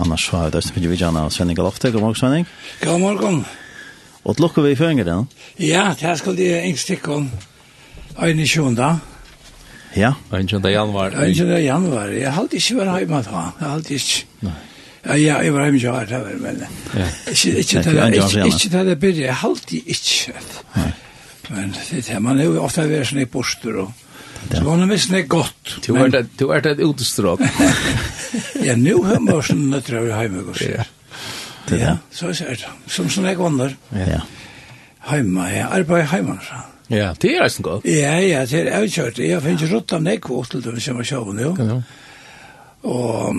annars så har vi døsten vi gjerne av Svenning Galofte. God morgen, Svenning. God morgen. Og til lukker vi i føringer den? Ja, det her skal de engstikken. Øyne sjunda. Ja, øyne januar. Øyne januar. Jeg halte ikke vært hjemme da. Jeg halte ikke. Ja, ja, jeg var hjemme ikke vært her, men ikke, ikke, til det, ikke, ikke til det byrje. Jeg halte ikke. Men det er man er jo ofte vært sånn i borster og Så var det visst nek gott. Du er det, du er det et ja, nu har man mørsen nøtter av hjemme og sier. Ja, så er det. Som sånn jeg vandrer. Ja. Heima, jeg arbeider heima, sa. Ja, det er eisen godt. Ja, ja, det er avkjørt. Jeg finner ikke rått av nek kvot til dem som er sjåven, jo. Ja, Og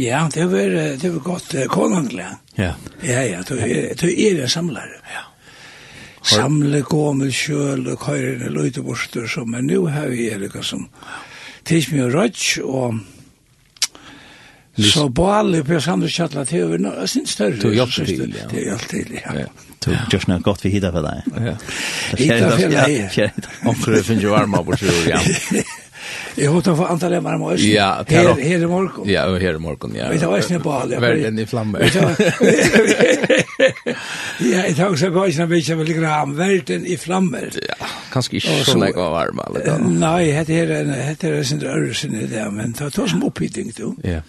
ja, det var, det var godt konanglig. Ja. Ja, ja, det er, det er samlare. Ja. samle gommel kjøl og køyrene løyteborster som er nu her er Erika som tids mye rødt og så ballet på samme kjattla til over nå, jeg synes større. Du hjelper til, ja. Det hjelper til, ja. Du gjør noe godt vi hittar for deg. Ja. Hittar for deg. Omkring finner jo varma på sjøl, ja. Jeg håper for antall lämmar om oss. Ja, her, her i morgen. Ja, och här i morgen, ja. Vi tar oss ned på alle. Verden i flamme. Ja, jeg tar også gå in och visa väl gram Verden i flammor. Ja, kanskje ikke så lägga var varm alla dagar. Nei, det här en, det här en sin rørelsen i det, men ta ta som oppbytting, du. Ja.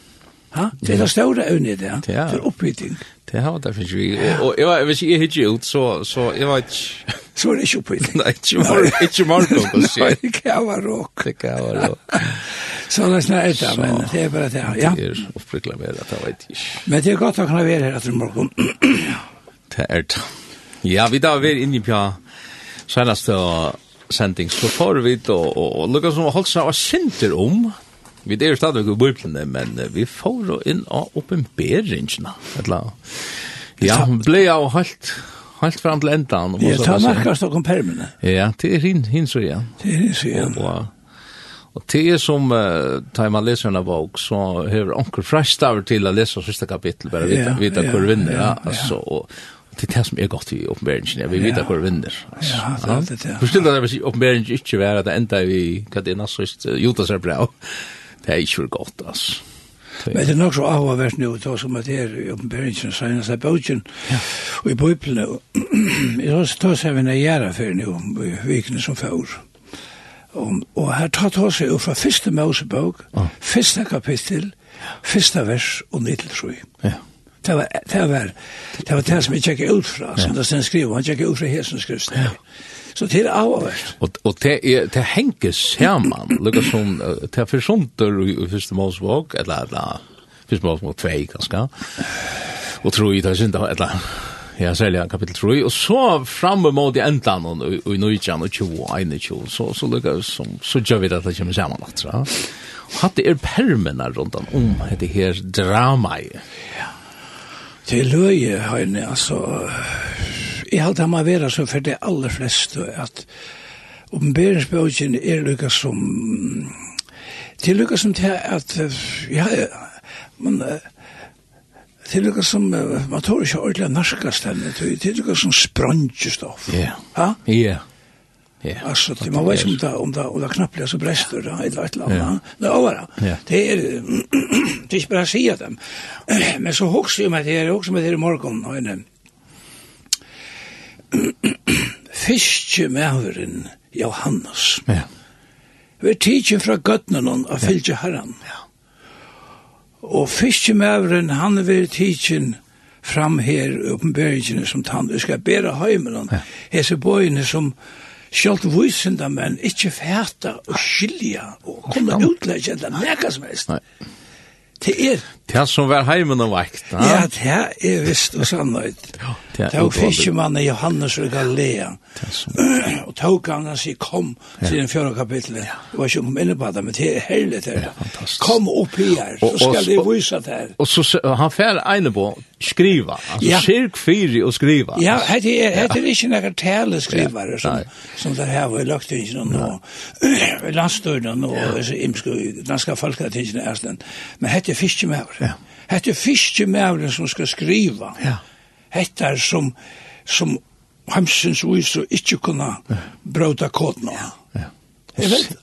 Ha? Det er det stora övningen i Det det er oppbytting. Det har det finnes vi. Og jeg vet ikke, jeg hittir ut, så, så jeg vet ikke. Så er det ikke oppe i det. Nei, ikke mar, ikke Marco. Nei, det kan være råk. Det kan være råk. Så det er snart det, men det er bare det. Ja. Det er opprykkelig med det, jeg vet ikke. Men det er godt å kunne være her etter morgen. Det er det. Ja, vi da er inne på senaste sending, så får vi det, og, og, og lukket som holdt seg av sinter om, Vi er stadig i Bibelen, men vi får jo inn av oppenberingene. Ja, han ble jo helt, helt fram til endan. Ja, ta merkast og kompermene. Ja, det er hin, hin så igjen. Det er hin så igjen. Og, og det er som, uh, tar man leser en bok, så har onker frestaver til å lese siste kapittel, bare vite, vite hvor vinner. Ja, ja, altså, og, det er det som er godt i oppenberingen, ja. vi vet hvor vi vinner. Ja, det er det. Ja. Forstille deg hvis oppenberingen ikke var at det enda vi, hva det er nassist, Jotas er bra det er ikke godt, altså. Men det er nok så avhåverst nu, det som at det er i oppenberingen, senast er bøtjen, og i bøyplene, jeg tar seg vi nægjæra for nu, i vikene som fjord. Og og her tar ta seg jo fra første Mosebøk, første kapittel, første vers og nitteltrøy. Ja. Det var det var det var det som jeg tjekket ut fra, som det stod skriver, han tjekket ut fra hesen skriften. Ja. Så det er avhørt. Og, og det, er, det henger sammen, lukket som, det er forsonter i første målsvåg, eller, eller, første målsvåg 2, ganske, og tro i det er synd, eller, ja, særlig kapittel 3, og så framme mot i endan, og, og i nøytjan, og 20, og 21, så, så lukket som, så gjør vi det at det kommer sammen, altså. Og hatt det er permene rundt om, om det her dramaet. Ja. Det er løye, høyne, altså, jeg halte ham å være så for det aller fleste at oppenberingsbøkjen er lykka som til lykka som til at ja, man til lykka som man tror ikke ordentlig narkast henne til lykka som sprangjestoff ja, ja Yeah, alltså det man vet inte om det om det knappt så bräster det ett ett land. Yeah. Det var det. Det är det är bara sig dem. Men så hooks ju med det är också med det i morgon och en fiske maveren Johannes. Ja. Vi tidsin fra gøtnen og fylgje herran. Ja. Og fiske maveren, han vi tidsin fram her oppenberingene som tann, vi skal bæra heimen, ja. hese bøyene som Sjalt vísinda menn ikkje fæta og skilja og kunna utleggja enda nekka som helst. Det er Det som var heimen og vakt. Ja, det er visst og sannhet. Det var fiskemannen Johannes og Galilea. Og tog han og sier, kom til den fjøra kapitlet. Det var ikke om inne på det, men det er herlig det. Kom opp her, så skal vi vise det her. Og så han fer ene på, skriva. Altså, sirk fyri og skriva. Ja, det er ikke noen taleskrivare som som det her var i løgtingene nå. Landstøyden og imske danske folketingene i Æsland. Men det er fiskemannen Ja. Hette fiskemævren som skal skriva. Ja. Hette er som, som hamsens og ikke kunne ja. brauta kodna. Ja.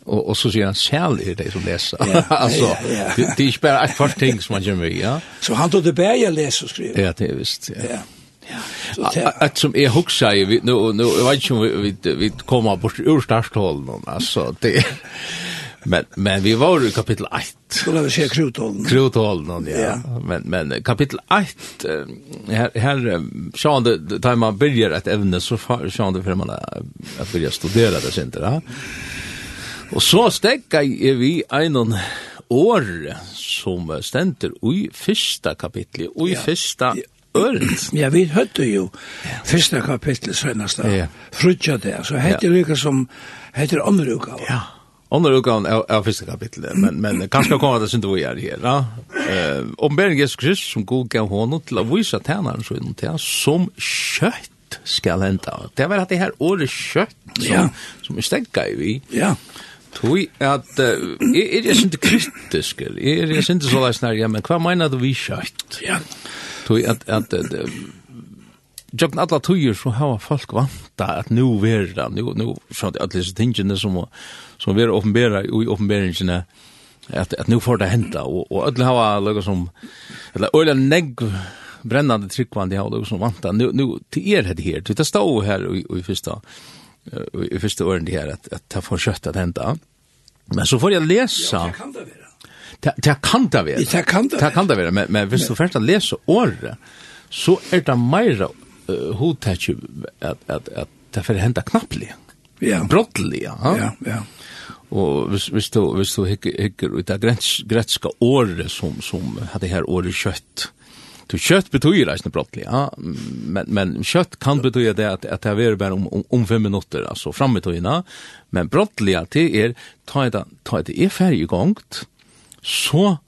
Og, och så sier han själ er det som leser. Ja, altså, ja, ja. det de er ikke bare et par ting som man gjør med, ja. Så han tog det bättre läsa og skriva. Ja, det er visst. Ja. ja. Ja. Att som är huxa i nu nu jag vet inte vi vi kommer bort ur starthållen alltså det Men men vi var i kapitel 8. Skulle vi se krutholden. Krutholden ja. ja. Men men kapitel 8 här här så det tar man börjar ett ämne så så det för man att börja studera det sen där. Och så stäcka är vi en år som ständer i första kapitlet och i ja. första Örns. Ja, vi hørte jo ja. første kapittel senast da. Ja. Frutja det. Så heter det ja. som heter andre utgave. Ja. Andra utgaven av, av första kapitlet, men, men kanske kommer det inte vi är här. Ja? om Ombering Jesus Kristus som god gav honom till att visa tjänaren så inom tjänaren som kött skall hända. Det var att det här året kött som, ja. som är stäcka i vi. Ja. Tui at uh, er er sint kritisk, er er sint så leis nær, ja, men hva meinar du vi kjøtt? Ja. Tui at at uh, Jokken alla tøyir så hava folk vanta at nu nú verða, nú nú sjónt allir tingini sum som vi åpenbæra i åpenbæringene, at, at nu får det henta, og, og alle har lukket som, eller øyla negg brennande tryggvann, de har lukket som vanta, nu, nu til er det her, det stå her i, i første, i fyrsta åren det her, at, at det får kjøtt at henta. Men så får jeg lesa, ja, kan det være. Det kan det være. Det kan det være. Det kan det være, men, men hvis du først har lesa året, så er det meira uh, hodtetje at, at, at, at det får henta knapplig. Ja. Brottlig, ja. Ja, ja. Og hvis, hvis du, hvis du hikker ut av gretska året som, som hadde her året kjøtt, Du kjøtt betyr ikke brottlig, ja, men, men kjøtt kan betyda det at, at det er bare om, om, om fem minutter, altså fram i tøyene, men brottlig at det er, ta det, ta det er ferdig gongt, så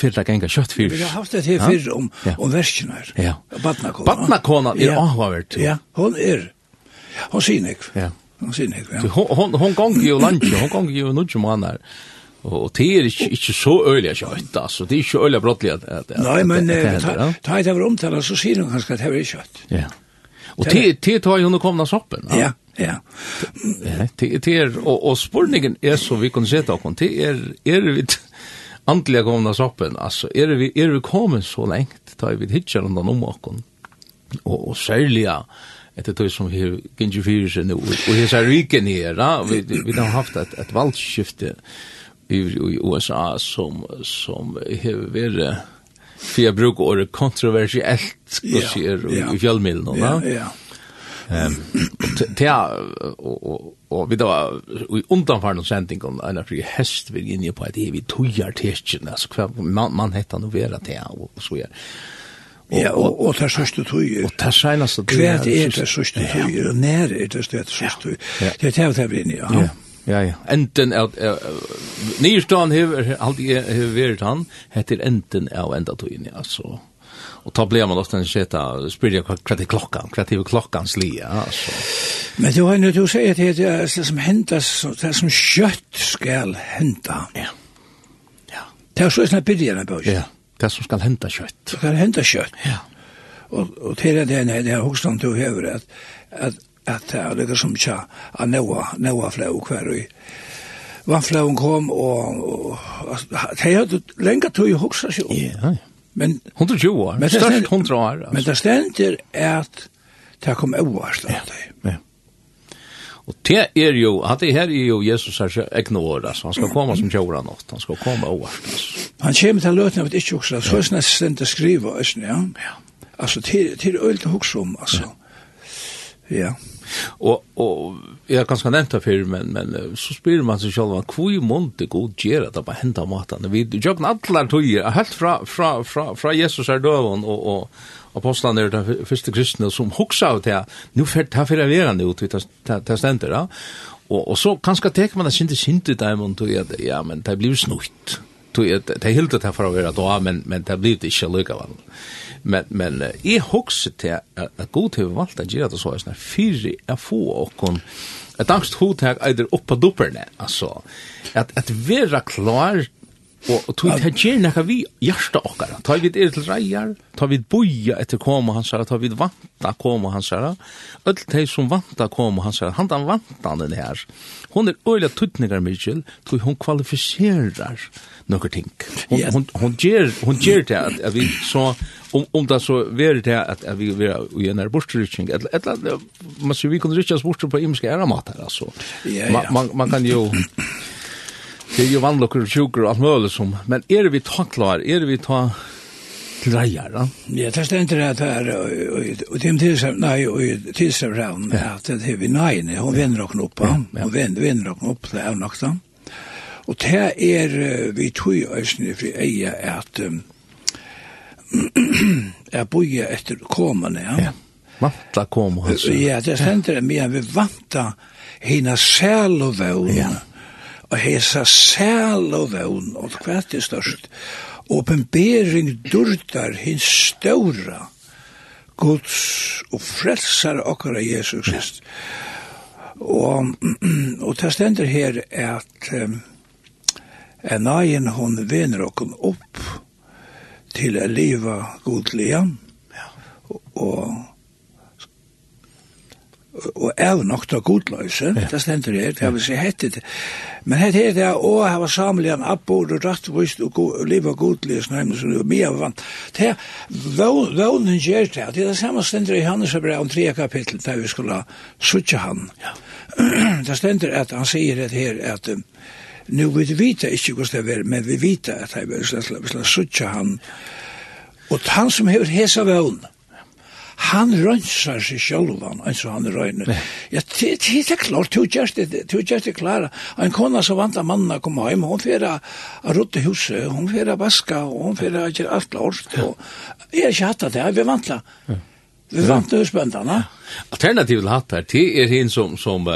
fyrir det genga kjøtt fyrir. Vi har haft det her fyrir om, ja. om verskene her, ja. Badnakona. Badnakona er ja. avhavert. Ja, hon er, Hon sier nek. Ja. Hon ser nek, ja. Hon, hon gong jo lunch, hon gong jo nudge måneder. Og det er ikke, ikke så øyelig kjøtt, altså. Det er ikke øyelig brottelig at, at, at Nei, men det, det, det, ta et av omtala, så sier hun kanskje at det er kjøtt. Ja. Og det tar jo hun å soppen. Ja, ja. Det er, og, og spørningen er så vi kan se sette kon det er, er vi andliga kommet soppen, altså, er vi, er vi kommet så lengt, tar vi hitjer undan om oss, og, og særlig, ja, etter tog som her gynner fyrir seg nå, og her er ryken her, vi, vi har haft et, et valgskifte i, i USA som, som har vært för jag brukar ordet kontroversiellt skulle säga i fjällmilen då. Ja, ja. og, og, og vi då i undanfarna sändningen en av hest vi er inne på at det er vi tojar testen altså hva man man heter nog vera og, og så er. Ja, og, og det sørste tøyer. Og det seneste tøyer. Hva er det sørste tøyer, og nær er det sørste tøyer. Ja. Det er det vi er ja. Ja, ja. ja. Enten av, uh, nyrstaden hever, alltid hever vært han, heter enten av enda tøyene, altså. Og ta blir man ofte en sjeta, spyrir jeg hva er klokkan, hva er klokkan slia, altså. Men du har jo du sier at det er det som hentas, det som kjøtt skal henta. Ja. Ja. Det er så sånn at byrjene bøys. Ja det som skal henta kjøtt. Det skal henta kjøtt. Ja. Og, og til det er det er hoksan til å hevre at, at, at det er det som tja av noa, noa flau hver og vannflauen kom og, og, og det er lenge til å hoksa seg om. Ja. Men 120 år. Men størst 100 år. Altså. Men det stender er at det kom overstått. Ja, ja. Og det er jo, at det her er jo Jesus här egne år altså. han skal komme som tjora något han skal komme over. Altså. Han kommer til løtene av et ikke också så snäs sent att skriva alltså ja. Ja. Alltså till till ölt hooks om altså. Ja. Og, og jeg har ganske nevnt det før, men men så spelar man sig själva kvui monte god gera det bara hända maten? Vi jognar alle tøyer, helt fra fra fra fra Jesus er døven, og, og, apostlan er den første kristne som hoksa av det, nu fer det fer vera nu ut ta stender ja. Og og så kanskje tek man det sinte sinte dem og tog at ja, men det blir snutt. Tog at det helt det for å da, men men det blir det ikke lukka vel. Men men i hoksa til at god til at gjera det så er snær fyrir er få og kon Et angst hotak eider oppa dupperne, altså. At, at vera klar Og, og tog det gjerne nekka vi hjärsta okkara. Ta vi er til reier, ta vi boja etter koma hans herra, ta vi vanta koma hans herra. Öll teg som vanta koma hans herra, han dan vanta den her. Hon er øyla tuttningar, Mitchell, tog hon kvalifiserar nokkur ting. Hon, yes. hon, hon, ger, hon ger det at, at vi så, om, om det så ver det at, at vi ver i en er bortrytning, eller, eller man sier vi kunne rytjas bort på imenska æramater, altså. Yeah, yeah. Man, man, man kan jo... Det er jo vannlokker og sjukker og alt mulig som. Men er vi ta klar? Er vi ta til reier, da? Ja, det stender det her, og det er tilsam, nei, og tilsam ravn, at det er vi neine, hun vinner okken opp, hun vinner, vinner okken opp, det er nok da. Og det er vi tog i øyne for eie at jeg bøyer etter kommende, ja. Vanta kom, hans. Ja, det stender det, men vi vanta hina sælovøvn, ja og hesa sæl og vevn og hvert er størst, åpenbering durtar hins ståra, Guds og frelsar okkar av Jesus Krist. Og, og det stender her at um, en egen hon vener okken opp til å leva godliga, og, og og er nok til godløse, ja. det stender her, det har vi sett hette Men hette er det, var hava en abbor og rattvist og liv og godløs, nei, som er mye av vant. Det er, vånen gjør det, det er det samme stender i Johannes brev om tre kapittel, der vi skulle suttje han. Ja. det stender at han sier det her, at nu vi vita ikke hvordan det er, men vi vita at han vil suttje han. Og han som hever hesa vånen, han rønsar seg sjølvan, eins og han røyner. Ja, det er klart, du gjerst det, du gjerst det klara. En kona som vant av mannen å komme heim, hun fyrir a rutte huset, hun fyrir a vaska, hun fyrir a gjøre alt klart. Jeg er ikke hatt av det, vi vantla. Vi vantla husbøndana. Ja Alternativet hatt her, det er hin som, som,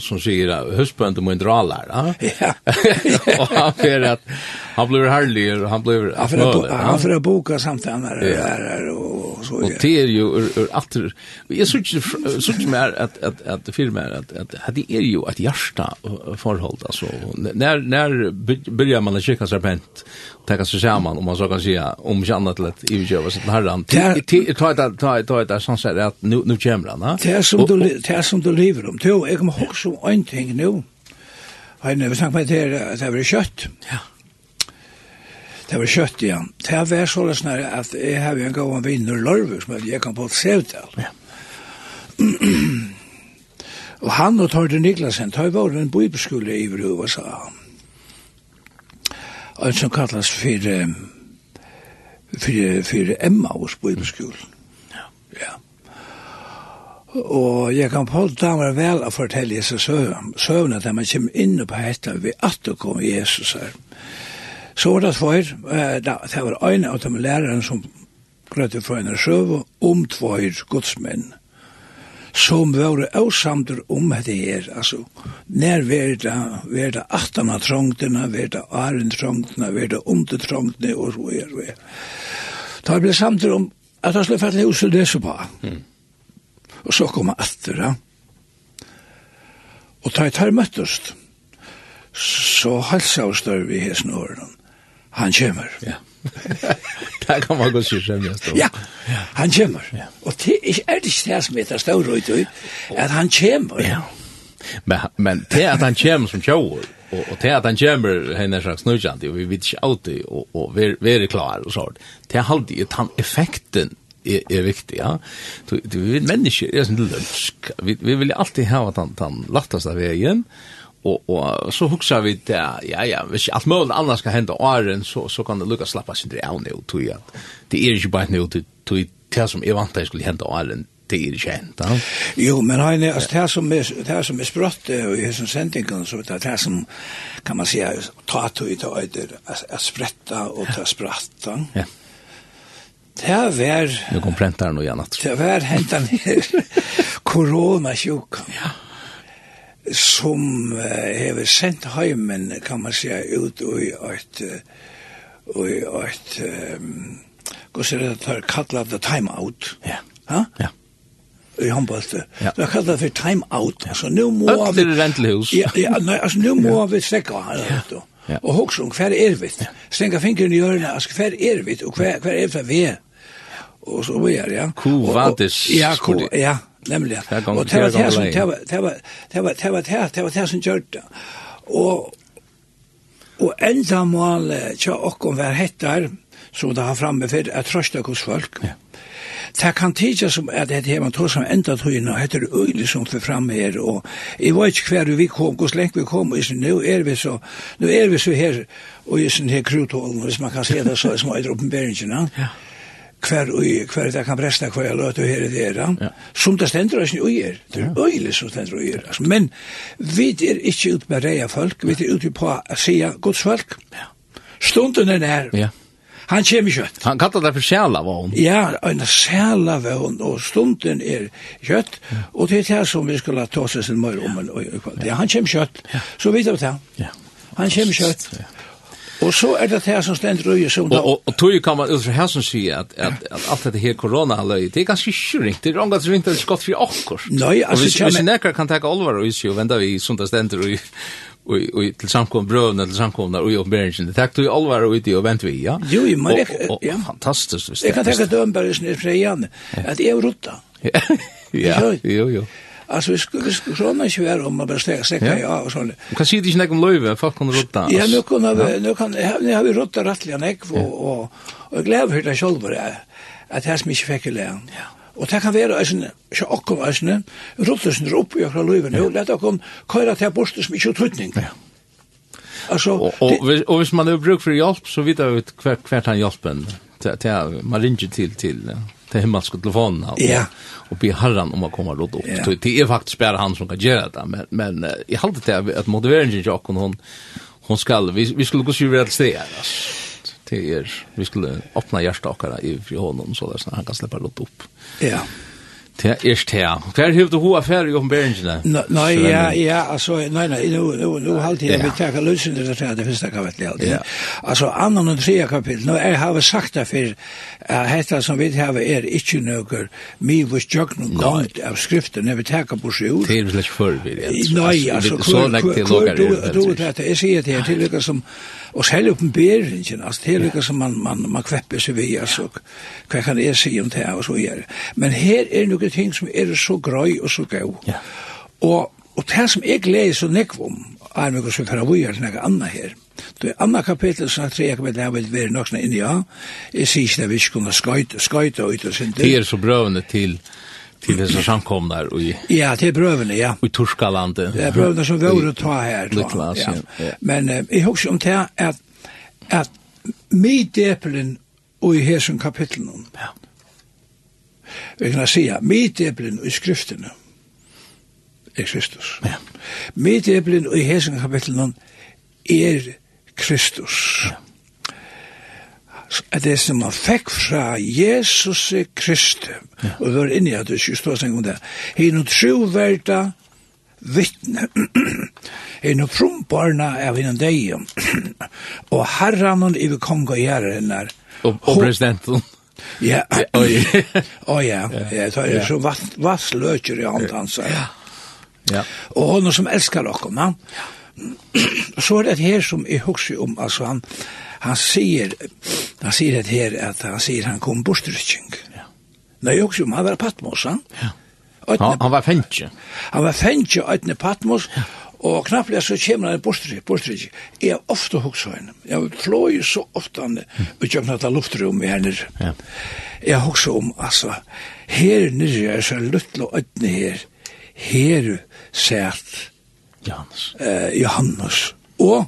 som sier at höstbönder må en ralar. Ja. Ja. Og han fyrir at han blir herlig, og han blir Han för att, han för att boka her, ja. där och så. Og det är ju ur, ur att, jag såg mer at, at, att, att filmer at, at, at det er jo et hjärsta forhold, altså. När, när börjar man att kika serpent tacka sig samman om man så kan säga om inte annat till att utgöra sig till herran. Det är ta ett ta ett ta ett sånt här att nu nu kommer anna. Det er som og, du, det er som du lever om. Jo, jeg kommer ihåg som en ting nå. Heine, vi snakket med det, at det var kjøtt. Ja. Det var kjøtt, ja. Det var så løsne at jeg har en gang en vinner lørve, som jeg kan på et sevdal. Ja. og han og Tordi Niklasen, tar var en bibelskole i USA. Og en som kallas for, for, for Emma hos bibelskolen. Ja. Ja. Og jeg kan på damer vel å fortelle disse søvnene at man kommer inn på dette ved at det kom Jesus her. Så var det tvær, det var en av de lærerne som grøtte for en søv om tvær godsmenn som var avsamter om det her, altså, nær var det, var det achtana trongtene, var det æren trongtene, var det under trongtene, og så er det. Da ble samter om at han skulle fattelig hos til så på. Mm og så kom han etter det. Og da jeg tar møttest, så halsa og stør vi hesten åren. Han kommer. Ja. Det kan man godt sig selv. Ja, han kommer. Ja. Og det er det ikke det som heter Stavrøyt, at han kommer. Ja. Men, men det at han kommer som kjøver, og, og det at han kommer henne slags snøkjant, og vi vet ikke alltid, og, og vi, vi er klar og sånt, det er alltid at han effekten er, er viktig, ja du du, vi mennesker er sånn lösk vi vi vil alltid ha att han han lättast av vägen och och så huxar vi det ja ja hvis alt mulig annars skal hende åren så så kan det lucka slappa sig det out nu tror jag det er ikke bare nu till till det som jeg vant at jeg skulle hende åren det er ikke känt. Ja? Jo, men Heine, altså, det, som er, det som er är sprött i hessen sendingen, så det här som kan man säga, ta to i ta öjder, att spretta og ta spratta. Ja. Det var... Nu kom prentaren og Janat. Det var hentan her koronasjuk. Ja. Som uh, hever sendt heimen, kan man säga, ut i et... Og i et... Um, Gås er det tar kallat det timeout. Ja. Ha? Ja. I håndballte. Ja. Det er kallet det for timeout. Ja. Så nu må vi... Ötler rentlehus. Ja, ja, nei, altså nu må vi trekka her. Ja. Ja. Og hugsa om hver er vi? Stenga fingeren i hjørnet, altså hver er vi? Og hver, hver er det vi? Og så vi er, ja. Kovadis. Ja, ko, ja, nemlig. Og det var det som, det var, det var, det var, det var, det var det som gjør det. Og, og enda målet tja okkom hettar, som det har framme for, at trøsta hos folk. Ja Det kan tidsa som at det her man tog som enda tøyna, og heter øylig som for fram her, og jeg vet ikke hver vi kom, hvor lenge vi kom, og jeg nu er vi så, nu er vi så her, og jeg sånn her krutålen, hvis man kan se det så, som er oppenberingen, ja. Hver og hver det kan bresta hver jeg løter her i det her, som det stender oss i er, det er øylig som stender i er, men vi er ikke ut med reia folk, vi er ute på å sige gods folk, stunden er nær, ja. Han kommer kjøtt. Han kallar det for sjæla vogn. Ja, en sjælavån, og stunden er kjøtt, ja. og det er det som vi skulle ta oss sin mor om. Ja. Han kommer kjøtt, så vet vi det. Ja. Han kommer kjøtt. Ja. Og så er det det som stender røye som... Og, og, og tog kan man ut fra her som sier at, at, at alt dette her korona-løy, det er ganske kjøring, det er rong at det ikke er skott for akkur. Nei, altså... Og hvis, hvis nekker kan takke olvar og isjo, venda vi sundt stender røye, och och till samkom bröderna till samkomna och jag bergen det tack till allvar och ute och vänt vi ja? Jo men det ja. fantastiskt visst jag kan tänka dig om bergen i frejan att jag rutta ja. jo jo Alltså vi skulle såna svär om man bestämmer sig ja. och sånt. Kan se dig näkom löve folk kunde rotta. Ja nu kan vi nu kan nu har vi rotta rättligen ek och och jag glädjer hur det själva är att här smisch fäcker lärn. Ja. Og det kan være eisne, ikke okkom eisne, rottelsen er oppe i akkurat løyven, jo, lett okkom køyra til borste som ikke er tøytning. Ja. Altså, og, og, det, hvis, og hvis man har bruk for hjelp, så vet jeg hver, hvert han hjelpen, til, til, man ringer til, til, til himmelske telefonen, og, ja. og be herren om å komme og råd opp. Ja. Det er faktisk bare han som kan gjøre det, men, men jeg halte til at motiveringen til okkom, hun, hun skal, vi, vi skulle gå syvere til stedet, altså det er vi skulle öppna hjertet och i för honom så där han kan släppa låt upp. Ja. Det är det här. Kvar hur du hur affär i Belgien? Nej, ja, ja, alltså nej nej, nu nu nu jeg jag vi tar lösen det där det første kapitlet. Ja. Alltså annan og tredje kapitel. Nu är har sagt det för dette som vi har är inte noe mig vars jag nu av skriften när vi tar på seg ut. Det är ikke för vi. Nej, alltså så lägger det du, Du du det är det till som Og selv oppenberingen, altså det er lykka som man, man, man kvepper seg ved, altså hva kan jeg si om det og så gjør. Men her er noen ting som er så grøy og så gøy. Ja. Og, og det som jeg gleder så nekv om, er mye som for å gjøre noe annet her. Det er andre kapittel som tre jeg vil vil være nok sånn inni ja. Jeg sier ikke det vi ikke kunne skøyte, skøyte ut og sin. Det er så brøvende til till dessa samkomnar i Ja, till brövene, ja. I Torskalandet. Det er brövene som vore ta her. Ta. Liklas, ja. ja. Men eh, jag husker om det at, at med depelen i hesen kapitlen. Ja. Vi kan säga med depelen i skriftene Er Kristus. Ja. Med depelen i hesen kapitlen er Kristus. Ja at det som man fikk fra Jesus Kristus, ja. og vi var inne i at det ikke stod seg om det, hei noe troverda vittne, hei noe frumbarna av henne deg, og herran og kong og gjerne henne. Og, og presidenten. Ja, oi. og ja, ja, det er så vassløkjer i hånd hans. Ja, ja. Og henne som elskar okkom, ja. Så er det her som jeg husker om, altså han, han sier, han sier det her, at han sier han kom bostrykking. Ja. Nei, også, han var Patmos, han. Ja. Øtne, han, han var fengtje. Han var fengtje, øyne Patmos, ja. og knapplega så kommer han bostrykking, bostrykking. Jeg har ofte hukst henne. Jeg fløy så ofte han, og jeg av luftrum i henne. Ja. Jeg hukst om, altså, her nere er så luttla øyne her, her sæt Johannes. Eh, Johannes. Og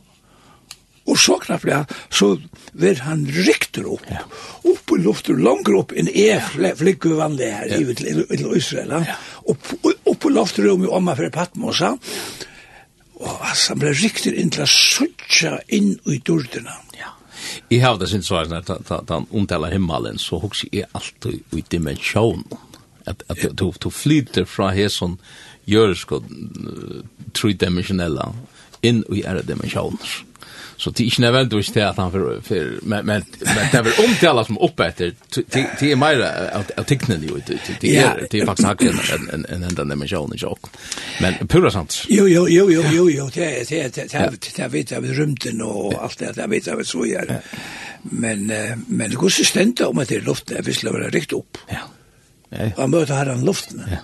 Og så knappt det, så vil han rykter opp. Ja. Opp i luften, langer opp, en e flikker vanlig her, ja. til, til Israel. Ja. Opp, opp i luften, om i omma fra Patmosa. Og altså, han ble rykter inn til å søtja inn i dordene. Ja. Jeg har det sin svar, at han omtaler himmelen, så hokser jeg alltid i dimensjonen. At, at du, du flyter fra her som hesson sko, tridimensionella inn i ære dimensjoner. Så det är inte väl då inte att han för för men men men det är väl om till alla som uppe efter det är mer att teckna det ut det är det är faktiskt hackar en en en enda när man kör jock. Men pura sant. Jo jo jo jo jo jo det det det det det vet jag rymden och allt det där vet jag så gör. Men men det går så ständigt om att det är luft det visst vara riktigt upp. Ja. Ja. Man möter här den luften. Ja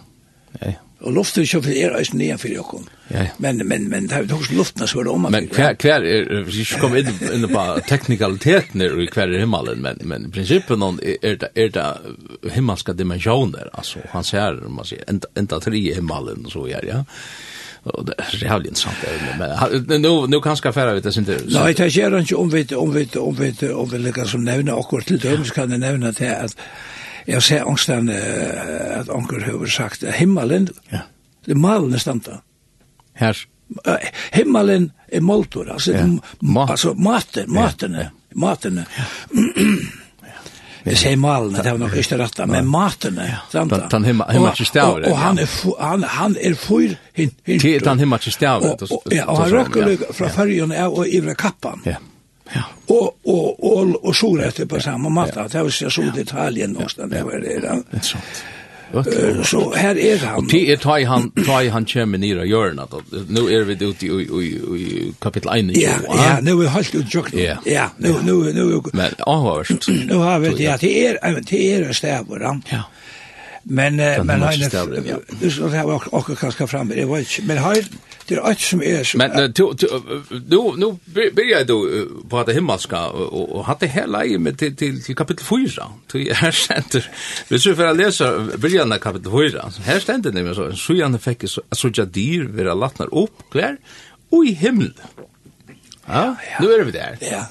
ja. Og luftutskiftet er eisen nye for jokken. Ja. Men, men, men det er jo også luftene som er om. Men hver, hver er, vi kommer in inn på teknikaliteten i hver er himmelen, men, men prinsippen er det, er det himmelske dimensjoner, altså han ser, man sier, enda, enda tre i himmelen, så gjør, ja. Och det är jävligt intressant men nu, nu kan skal fære vi det sin det är ju inte om vi, om vi, om vi, om vi, lägger som nämna vi, till döms kan det nämna det att Jeg ser ångsten at onker har sagt himmelen, ja. det malen er standa. Her? Himmelen er moltor, altså, ja. ma altså maten, maten, ja. matene. Jeg sier malen, det var nok ikke rett, men matene, standa. Den himmelske ikke. Og han er, han, han er fyr hintur. Den himmelen ikke stavet. Ja, og han råkker fra av og ivra kappan. Ja. Och och och och så rett på samma matta. Det var så så detaljen någonstans där var det. Det så. Okay. Så här är han. Och det är tar han tar han kommer ner och gör något. Nu är vi ute i i i kapitel 1. Ja, ja, nu er vi ut utjockna. Ja, nu nu nu. Men åh, nu har vi det. Det är det er stävor. Ja. Men eh, men han det så det var också kanske fram det var ikke, men han det är inte som är Men du nu nu börjar du på det himmelska och hade hela i med till till, till kapitel 4. Till här ständer. Vi ska för att läsa början av kapitel 4. Här ständer det så så jag fick så så jag dyr vara lattnar upp kvar och i himmel. Ja, nu är vi där. Ja.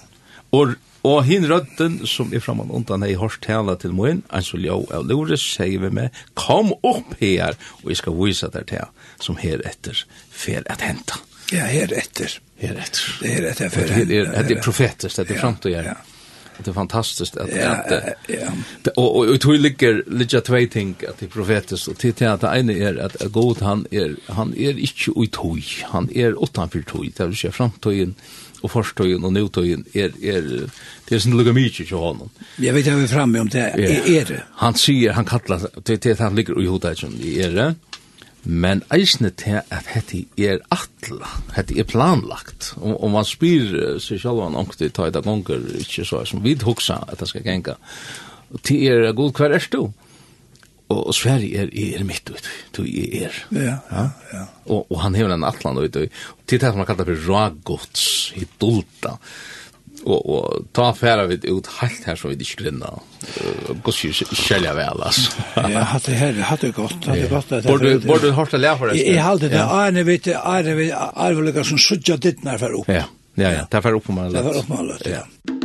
Och Og hin rødden som er framan undan hei hørst tala til moin, ein så ljau av Lores, sier vi med, kom opp her, og jeg skal vise deg til som her etter fer at henta. Ja, her etter. Her etter. Det her etter fer henta. Det er profetisk, det er Ja, ja. Det er fantastiskt att ja, ja. och Og jeg tror ligger ligger tvei ting att det profetiskt och till att det ena är att god han är han är inte utoj han är utanför tøy, det vill säga framtøyen, och forstøyen og nøytøyen är är det är sån lugga mycket ha honom. Jag vet jag är framme om det är det. Han säger han kallar det det han ligger i hotagen i er det. Men eisne til at hette er atla, hette er planlagt. Og, og man spyr seg selv om ångte ta i dag gonger, ikke så som vi hoksa at det skal genga. Og til er god, hver er du? og, og Sverige er, er mitt ut, du er. Ja, ja, ja. Og, og han hever en atlan ut, og til det som han kallar for ragots, hidulta, og, og ta færa vi ut halt her så vi ikke grinna, og gos jo kjelja vel, altså. ja, hatt det her, hatt det godt, hatt det godt. Borde du, borde du hårsta for det? Jeg halte det, Arne vet, Arne vet, Arne vet, Arne vet, Arne vet, Arne vet, Ja, ja, Arne vet, Arne vet, Arne vet, Arne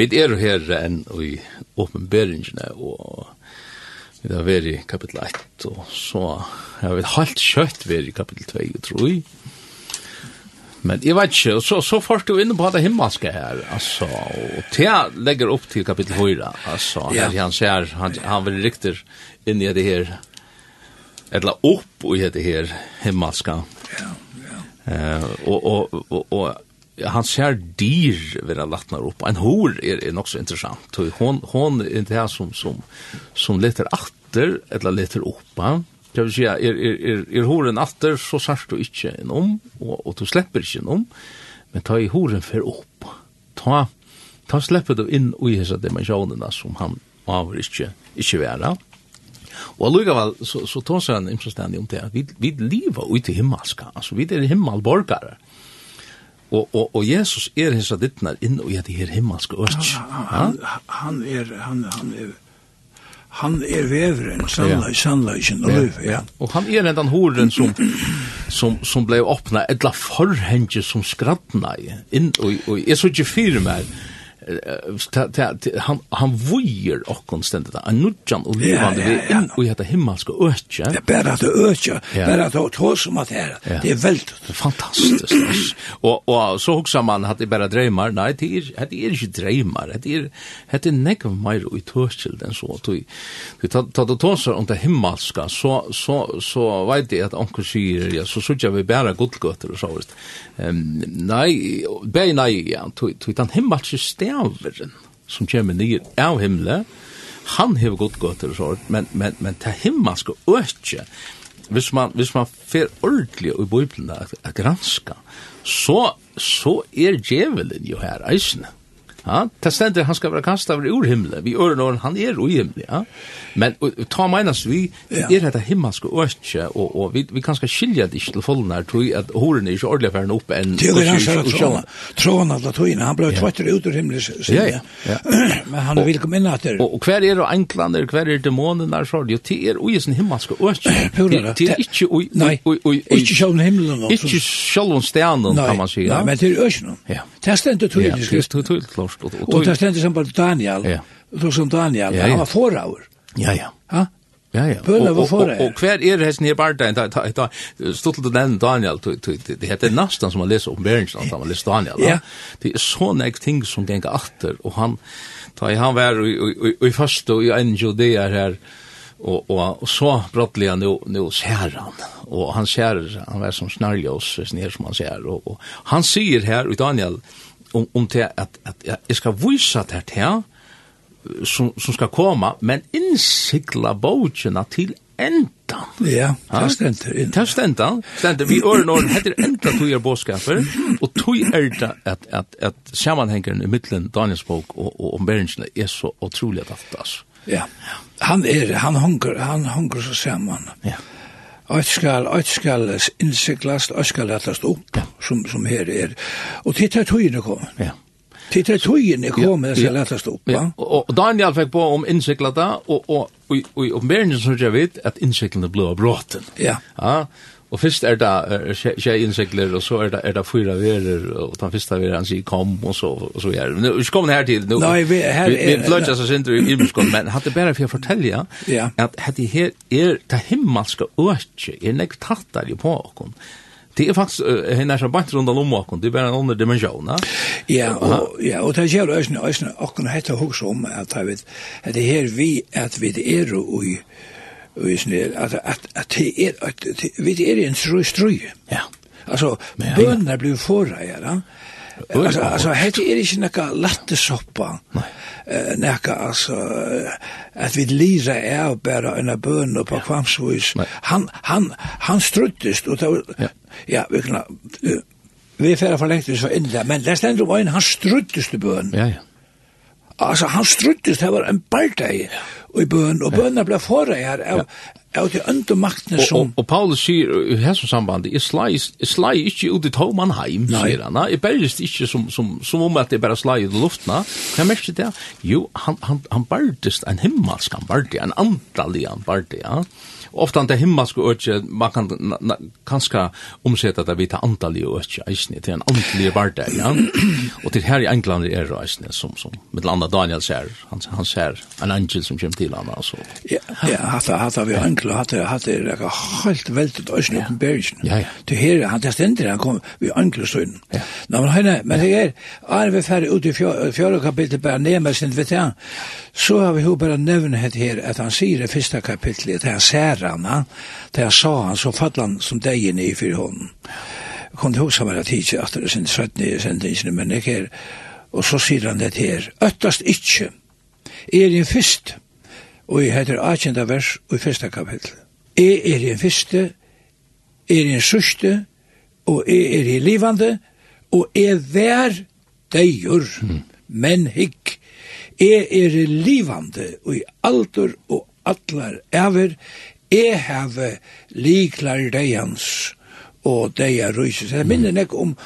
vi er her enn i åpenberingene, og vi har vært i kapittel 1, og så har vi halvt kjøtt vært i kapittel 2, tror jeg. Men jeg vet ikke, så, så får du inn på det himmelske her, altså, og Thea legger opp til kapittel 4, altså, ja. her han ser, han, han vil riktig inn i det her, eller opp i det her himmelske. Ja, ja. Uh, og, og, og, og han ser dyr vid latnar upp. En hor er, är också så Hon, hon er inte här som, som, som letar atter eller letar upp. Det vil si, er, er, er, er horen atter så sars du ikke en om og, och du slipper ikke en om. Men ta i horen fer upp. Ta, ta slipper du inn i disse dimensjonene som han avver ikke, ikke være. Og allikevel, så, så tar han imsenständig om det, vi, vi lever ute i himmelska, altså vi er himmelborgare. Mm Og, og, og Jesus er hins av dittnar inn og i det her himmelske øst. Han, han, han er, han, han er, han er veveren, sannleik, sannleik, og løv, ja. Og han er den horen som, som, som ble åpna, etla forhenge som skrattna i, inn, og, og jeg så ikke fyrir meg, han han vøyer okkon stendet han nudjan og livande vi in og heter himmelska økje. Det er berre at økje berre at som at her det er veldig fantastisk og og så hugsa man at det berre dreymar. Nei det er det er ikkje dreymar. Det er det er nekk meir og i tørskild enn så. At vi ta ta ta om det himmelska så så så veit eg at onkel sier ja så søkja vi berre gudgøter og så nei nei nei ja tu tu tan himmelska bæveren som kommer nye av himmelen, han har gått gått til sånt, men, men, men det himmelske økje. Hvis man, hvis man fer ordentlig i Bibelen å granska, så, så er djevelen jo her eisene. Ja, det stender han skal være kastet over ur himmelen. Vi ører når han er ur himmelen, ja. Men og, ta menas vi, ja. er dette himmelske østje, og, og vi, vi kan skal skilja det ikke til folden her, tror jeg at horen er ikke ordentlig ferden oppe enn... Det er han sier at tråden, tråden av latoinen, han ble ja. tvattere ut ur himmelen, sier ja, ja. men han vil komme inn etter. Og, og hver er og enklander, hver er dæmonen der, så er det er ui sin himmelske østje. Det er ikke ui... Nei, ikke sjølven himmelen. Ikke sjølven stenen, kan man si. Nei, men det er østjen. Ja. Det stendet tydelig. Ja, det er tydelig, stort. Og, og, og det stendte som bare Daniel, ja. så som Daniel, ja, ja. han var foraver. Ja, ja. Ha? Ja, ja. Bøla var foraver. Og, og, og hver er hesten her bare der, da, da, stod til den Daniel, det heter nesten som man leser om oppenberingen, da man leser Daniel. Ja. Det er så nek ting som ganger atter, og han, da han var i første og i en judea her, og og, og så brottlig han nu nu ser han og han ser han var som snarljås snär som han ser og, og han sier her i Daniel om, om det at, at, jag jeg skal vise det her som, som skal komme, men innsikla bogene til endan. Ja, det er stendt. Det er stendt. Vi ører når heter enda tog er bådskaper, og tog er det at, at, at sammanhengeren i middelen Daniels bok og, og ombæringene er så utrolig at altså. Ja, han er, han hunker, han hunker så saman. Ja. Eit skal, eit skal innsiklast, eit skal lettast opp, ja. som, som her er. Og titt er tøyene kom. Ja. Titt er tøyene kom, ja. det skal lettast opp. Ja. Og, og Daniel fikk på om innsiklata, og, og, og, og, og, og, og, og, og, og, og, og, og, og, og, og, Og først er det tjejen innsikler, og så er det, er det fyra verer, og den første verer han sier kom, og så, og så er det. Vi skal komme her til, nå, Nei, vi, her, vi, vi fløtja seg sin i Ibelskål, men hatt det bare for å fortelle ja. at hadde her er det himmelske øke, er nek tattar i på åkken. Det er faktisk uh, henne er så bant rundt om åkken, det er bare en under dimensjon, ja? Ja, og, ja, og det gjør øyne, øyne, åkken heter hos om at det her vi, at vi er jo i, og i at, at, at det er, at, vi er en strøy strøy. Ja. Altså, bønene blir forreier, Altså, altså, hette er ikke nekka lattesoppa, nekka, altså, at vi lira er bæra enn bøn og på kvamsvis. Han, han, han struttist, og det ja, vi kan, vi færa for lengt så enda, men det stendur om ein, han struttist i bøn. Ja, ja. Altså, han struttist, det var en bardeg. Ja i bøn, og bønene ble fora her av, av de ønde maktene som... Og, og, og Paulus sier i hessum samband, jeg slai, slai ikke ut i tåman heim, sier han, jeg bergist ikke som, som, som om at jeg bare slai ut i luftna, hva merk det? Jo, han, han, han bardist en himmelsk, han bardist, en andalig, han bardist, ja ofta det himmelske øtje, man kan kanskje omsette det vidt antallige øtje, eisne, til en antallige vardag, ja. Og til her i England er det eisne, som, som med landa Daniel ser, han, han ser en angel som kommer til han, altså. Ja, ja, hatt hatt vi angel, hatt hatt er det helt veldig eisne oppenberingen. Ja, ja. Til her, han det stender, han kom vi angel sønnen. Ja. Nå, men høyne, men det er, er vi ferdig ut i fjøra kapittel, bare nemer sin vitt, så har vi jo bare nevnt her, at han sier i første kapittel, at han ser herrarna, där jag sa han så fattade han som dejen i för honom. Kom kom ihåg som att tidigt att det sin svettning i sändningen, men det är Og så sier han det her, øttast ikkje, er en fyrst, og jeg heter akjenta vers og i første kapittel. Jeg er en fyrste, er en sørste, og jeg er i livande, og jeg vær deigur, men hikk. Jeg er i livande, og i alder og allar ever, jeg har liklar deians og deia rysis. Jeg minner nek om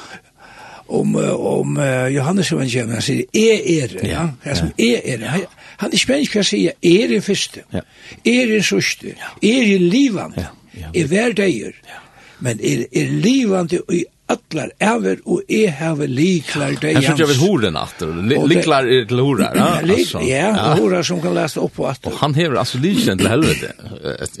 om om Johannes evangelium han sier er er ja. Han som er er han han er spansk hva sier er i første er i sørste er er livant er hver deier, men er er livant i allar ever og e have liklar de jans. Jeg vil hore natter, liklar er til hore, ja? Altså, ja, hore som kan lese opp og atter. Og han hever altså likjen til helvete,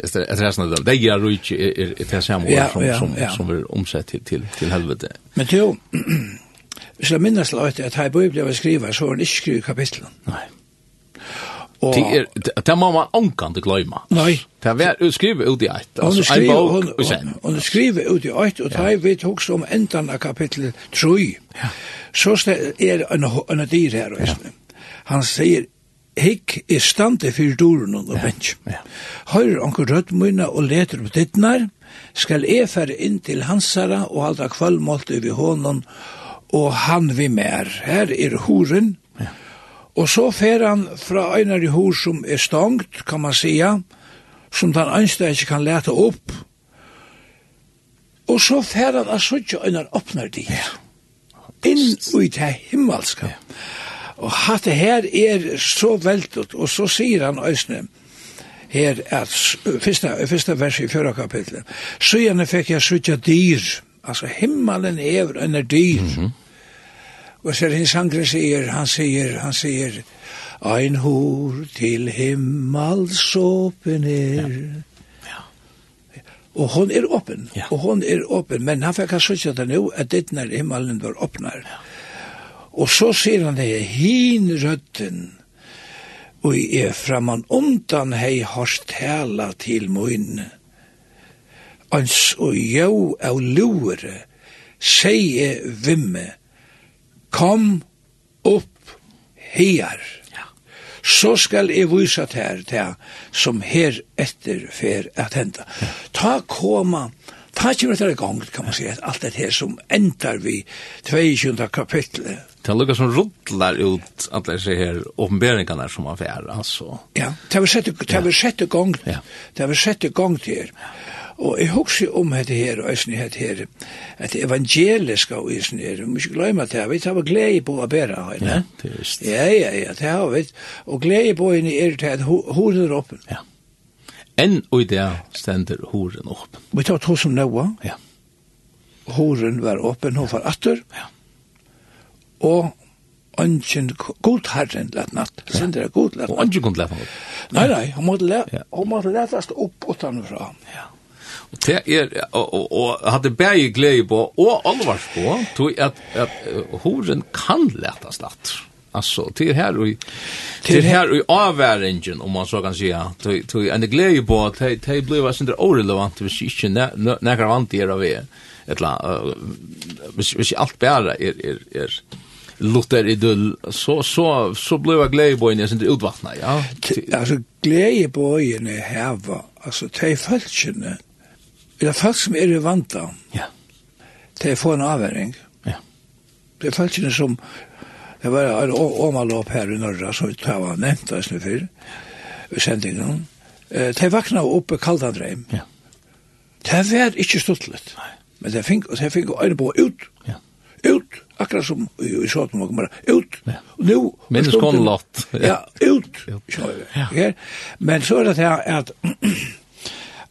etter resten av det. Det er ikke er til samme år som, som, er omsett til, til, helvete. Men til jo, hvis jeg minnes la etter at her bøy ble skriva, så var han ikke skriva kapitlet. Nei. Og det er det må man ankande gløyma. Nei. Det er å skrive ut i ett. Hon skriver hon, hon, hon skriver ut i ett og tar vet også om endan av kapittel 3. Ja. Så er en en dyr her og Han sier Hikk er stande fyrir duren og bensk. Ja, Høyrer rødt rødmøyna og leter på dittnar, skal e fære inn til hansara og halda kvallmålte over hånden, og han vi mer. Her er horen, Og så fer han fra einar i hus som er stangt, kan man sia, som den ønste ikke kan leta opp. Og så fer han av suttje einar åpner de. Inn i det himmelska. Og hatt det her er så veltet, og så sier han øsne, her at fyrsta, fyrsta vers i fyrra kapitlet, så gjerne fikk jeg suttje dyr, altså himmelen er einar dyr, mm -hmm Og så er det en sangre sier, han sier, han sier, ein hor til himmelsåpen er. Ja. ja. Og hon er åpen, ja. og hon er åpen, men han fikk ha suttet det nå, at ditt når himmelen var åpner. Ja. Og så sier han det, hin røtten, og er framan undan hei hårst tala til møyne. Ans og jo av lure, seie vimme, kom opp her, ja. så skal jeg vise til her, som her etter fer at henda. Ja. Ta koma, ta kjøret til gang, kan man si, alt det her som endar vi 22. kapitlet. Det lukkar som rullar ut alle disse her åpenberingarna som man fer, altså. Ja, det har vi sett i gang, det har vi sett i gang til her. Ja. Og jeg husker om dette her, og jeg hette her, at det evangeliske og jeg her, vi må ikke glemme det her, vi tar glede på å bære her. Ja, det er just. Ja, ja, ja, det har vi. Og glede på henne er til at hodet er åpen. Ja. Enn og i det stender horen åpen. Vi tar to som Noah. Ja. Horen var åpen, hun var atter. Ja. Og ønsken god herren lett natt. Sender er god lett natt. Og ongen god lett natt. Nei, nei, hun måtte lett, hun måtte lettast opp utanfra. Ja. Det er, og, og, og hadde bæg glede på, og alvars på, tog at, at horen kan letas latt. Alltså till här og till här og avværingen, om man så kan säga till till en glede på att det det blev sindre orelevant hvis ikke när jag vant er av er ett la hvis vis allt bättre är är är Luther idyll så så så blev jag glädje på innan det utvattna ja. Alltså glädje på inne här var alltså te fältchen det er folk som er i vanta. Ja. Det er få en avværing. Ja. Det er folk som, det var en åmalåp her i Norra, som vi tar var nevnt oss nu før, i sendingen. Eh, De vakna opp i kaldandreim. Ja. Det var ikke stuttlet. Men det fikk, det fikk øyne på ut. Ja. Ut, akkurat som i, i Sjåten og bare. Ut. Ja. Nå. Minnes kon lott. Ja, ut. Ja. Ja. Men så er det her at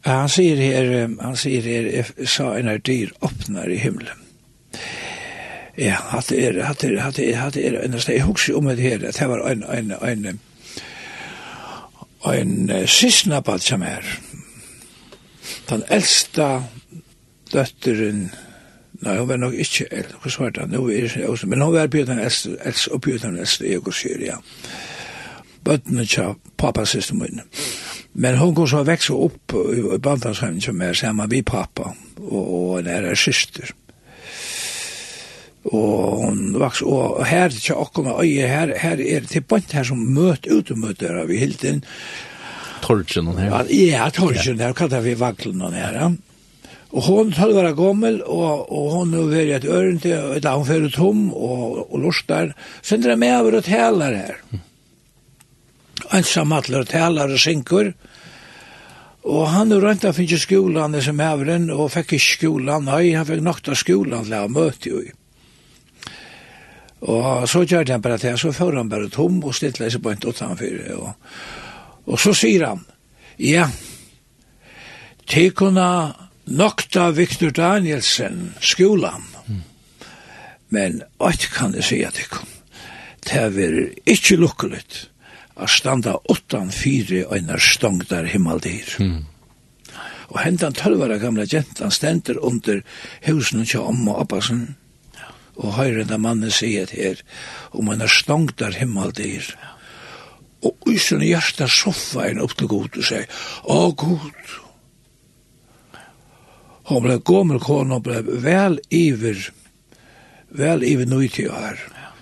Han sier her, han sier her, sa en av dyr åpner i himmelen. Ja, hatt er, hatt er, hatt er, hatt er, en sted, jeg husker om det her, at det var en, en, en, en sysnabad som er, den eldste døtteren, nei, hun var nok ikke eldre, hva svarte han, nå er, det, men hun var bjød den eldste, eldste, og bjød den eldste, jeg går sier, ja. Bøttene tja, pappa siste munnen. Men hon går så växa upp i Baltasheim som är samma vi pappa och, och en ära syster. Og hon vaks, og her er ikke akkurat øye, her, her er det tilbant her som møt ut og där av i hilden. hon her. Ja, torchen her, kallar vi vaglen her, ja. Og hon tøll var gommel, og, og hon har vært et ørende, og ett anføret tom, og, og lort der. Så det med over og taler her. Mm ensamallar talar og synkur. Og han er rønta finnes skolan som hevren, og fikk ikke skolan, nei, han fikk nokta skolan til å møte jo. Og så gjør han bare til, så får han bare tom og stittler seg på en utanfyr. Og, og så sier han, ja, tekona nokta Victor Danielsen skolan, mm. men alt kan jeg si at jeg kom. Det er ikke lukkuligt a standa åttan fyre einar stongdar himmaldir. Mm. Og hendan tølvara gamla gentan stender under husen og om og oppasen, og høyre enda mannen sier her, om einar stongdar himmaldir. Og usen i soffa en upp til god og sier, Å god! Hon ble gommel kona, ble vel iver, vel iver nøyti her,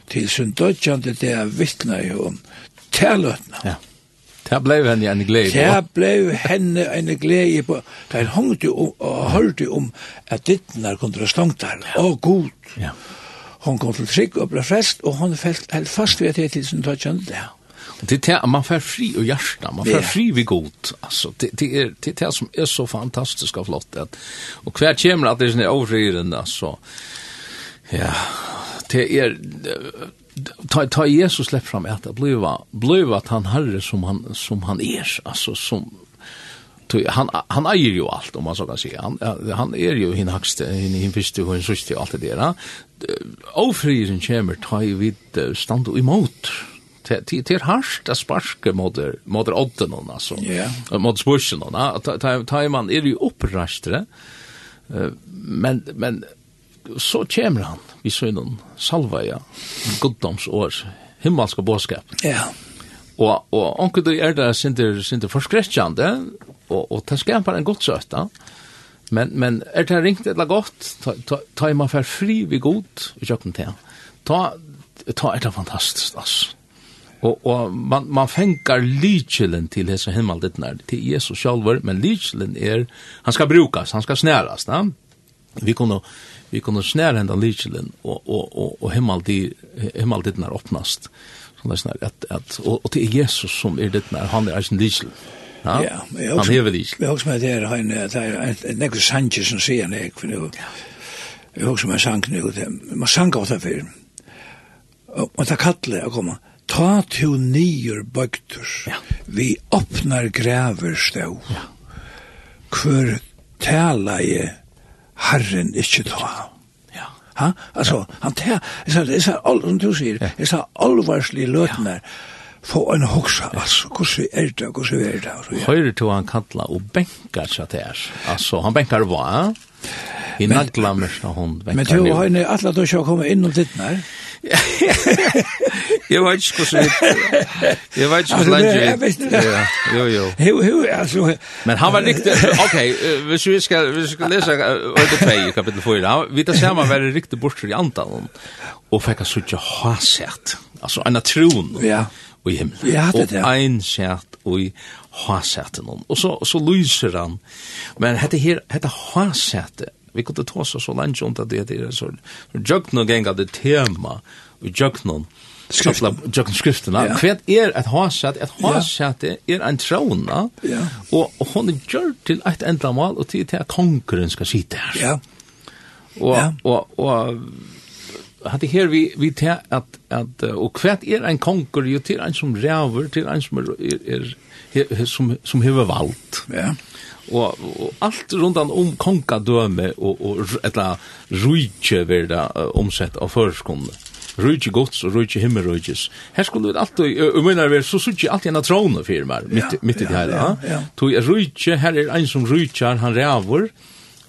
til sin dødjande det er vittna i hon, tærløtene. Ja. Det blev henne en glede. Det blev henne en glede på. Det hongte om, og hørte om at dittene kunne være slangt der. Å, god. Ja. Hon kom til trygg og ble frest, og hon felt helt fast ved det til sin tøtjende det. Det är man får fri och hjärta, man får fri vid god. Alltså det det är det är som är så fantastiskt och flott att och kvar kommer att det är såna övrigren alltså. Ja, det är ta, ta Jesus släpp fram att bliva bliva att han herre som han som han är alltså som han han äger ju allt om man så kan säga. Han han är ju hin högste hin hin förste och hin sista allt det där. Ofrisen kommer ta vid stand och emot. Det det är harst att sparka mot mot odden alltså. Ja. Mot spursen då. Ta ta man är ju upprastre. Men men så kommer han, vi så innan salva, ja, goddomsår, himmelska bådskap. Ja. Og, og onkel du er det sinter, sinter forskrettjande, og, og det skapar en godsøtta, men, men er det ringt eller godt, ta, ta, ta man fer fri vi god, vi kjøkken til, ta, ta er det fantastisk, altså. Og, og man, man fengar lykjelen til hese himmeldittnar, til Jesus sjálfur, men lykjelen er, han skal brukas, han skal snæras, da? Ja? vi kunde vi kunde snära ända litchen och och och och himmeldi himmeldi när öppnast så där snär att att och, och till Jesus som är det när han är en litchen Ja, ja han hever litchen. Jag också med det här han det är en nekre Sanchez som ser när jag för nu. Jag också med sank nu det man sank åt för. Och ta kalle att komma. Ta till nyer bøkter. Ja. Vi öppnar gräver stå. Ja. Kvar tala i Herren ikke ta. Ja. Ha? Altså, ja. han tar, jeg sa, jeg sa, som du sier, jeg sa alvarslig løten der, få en hoksa, altså, hvordan er det, hvordan er det? Høyre til han kalla og benkar seg til altså, han benkar hva, ja? I naglammer mørsta hon. Men du har en alla då ska komma in och tittar. Jag vet inte hur Jag vet inte hur länge. Ja, jo jo. Hur hur alltså Men han var riktigt okej, hvis vi ska vi ska läsa under i kapitel 4. Vi tar samma var riktigt bort i antalen och fick så ju hasert. Alltså en natron. Ja og i himmelen. Ja, det er. Og ein sett og i hasæten hon. Og så, så lyser han. Men hette her, hette hasæte, vi kunne ta oss så langt om det, det er så, jøkna genga det tema, og jøkna skriftla jøkna skriften, Ja. Hva er et hasæt? Et hasæt er en trona, ja. og, og hon er gjør til et endamal, og til at kongren skal sitte her. Ja. Og, ja. og, og, og hade här vi vi tar att att och kvärt er en konkur ju till en som räver till en som är, er som som huvud valt. Ja. Och, och allt runt om konkadöme och och eller rike verda omsett av förskonde. Rujtje gods og rujtje himmelrujtjes. Her skulle vi alltid, og mener vi, så sutje alltid en av trone firmar, mitt, mitt i det her. Ja, ja, ja. Tog rujtje, her er en som rujtjar, han ræver,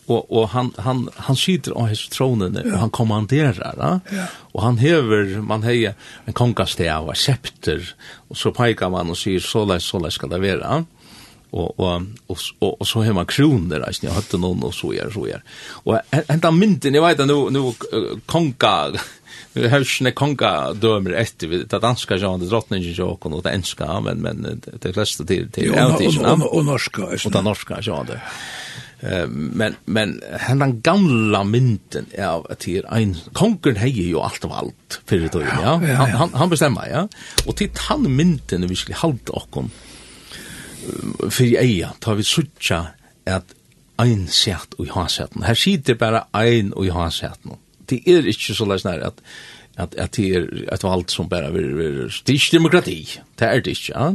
och og han han han sitter på hans tronen og och han kommanderar va? Ja. och han hever man hejer en konkastea och scepter och så peikar man och säger så där så där ska det vara och och och og, og så hemma kroner där jag hade någon och så gör så gör och enda mynten jag vet inte nu nu konka nu hälsne konka dömer efter vid det danska Jean det drottningen Jakob och det enska men men det flesta till till och norska och norska Jean det. Eh men men hendan gamla mynten av att det är en kongen hejer ju allt av allt för det då ja. Han han, han bestämmer ja. Och till han mynten vi skulle hålla och för eja tar vi sucha att ein sætt og han sætt. Her sitter bara ein og han sætt. Det er ikke så læs nær at at at det er et valg som bare er, er, er, demokrati. Det er det ikke, ja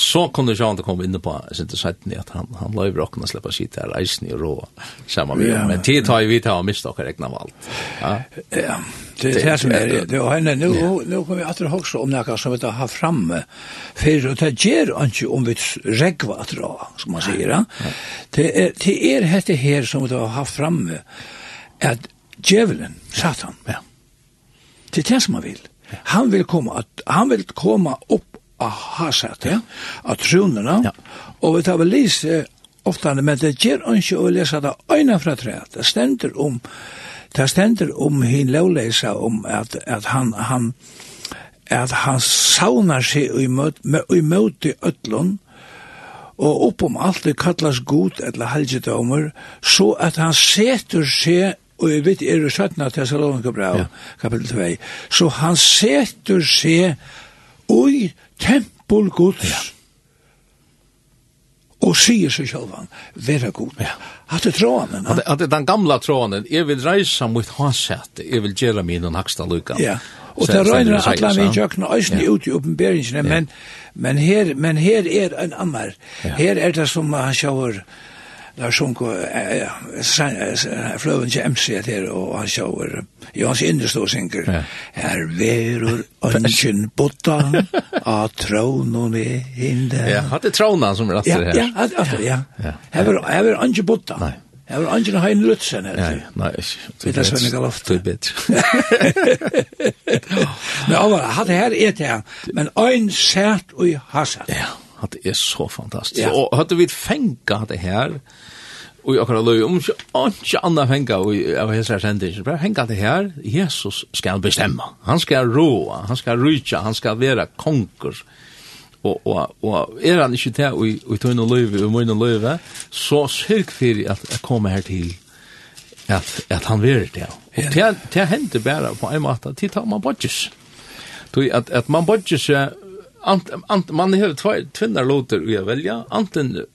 så kunde jag inte komma in på så inte sett ni att han han la ju rocken släppa skit där isen rå samma med yeah, men tid tar ju vi ta miste och räkna allt ja ja det är det som är det och henne nu nu kommer vi att också om några som vi har framme för att det ger inte om vi regva att dra som man säger det är det är det här som vi har haft framme att djävulen satan ja. Det är det som man vill Han vill komma han vill komma upp aha sagt ja. av tronerna. Ja. Och vi tar väl lise ofta men det ger inte att läsa det ena från träet. Det ständer om det ständer om hin lovläsa om att, att han, han att han saunar sig i möte med i möte öllon och upp om allt det kallas god eller helgedomer så att han sätter sig og jeg vet er det 17 av Thessalonika brev, ja. kapitel 2, så han setur seg i tempel Guds ja. og sier seg selv han, være god. Ja. Hatt det tråden. at det den gamla tråden, jeg vil reise mot hasett, jeg vil gjøre min og haksta lykka. Ja, og det røyner at la meg jøkna øyne ut i oppenberingsene, men, men, her, men her er en annar. Her er det som han sjåer, Lars Sunko, fløven til MC her, og han sjåver, i hans innerstå synker, her verur ønsken botta, av trånen i hinde. Ja, hadde trånen som ratser her. Ja, ja, altså, ja. Her var ønsken botta. Nei. Her var ønsken hein lutsen, her. Nei, nei, ikke. Det er svennig galoft. Det er bedre. Men, hadde her et her, men øyn sært og hasat. Ja, ja at det er så fantastisk. Ja. Og hadde vi fengt det her, og jeg kan løye om ikke, ikke annet fengt av hese her sendinger, bare fengt det her, Jesus skal bestemme. Han skal råa, han skal rydja, han skal være konger. Og, og, og er han ikke til i tøyne løyve, i møyne løyve, så sørg for at jeg kommer her til at, at han vil det. Og det, det hender bare på en måte, til tar man bodges. Tui at at man bodger seg ant, ant, man har två tvinnar låter vi välja antingen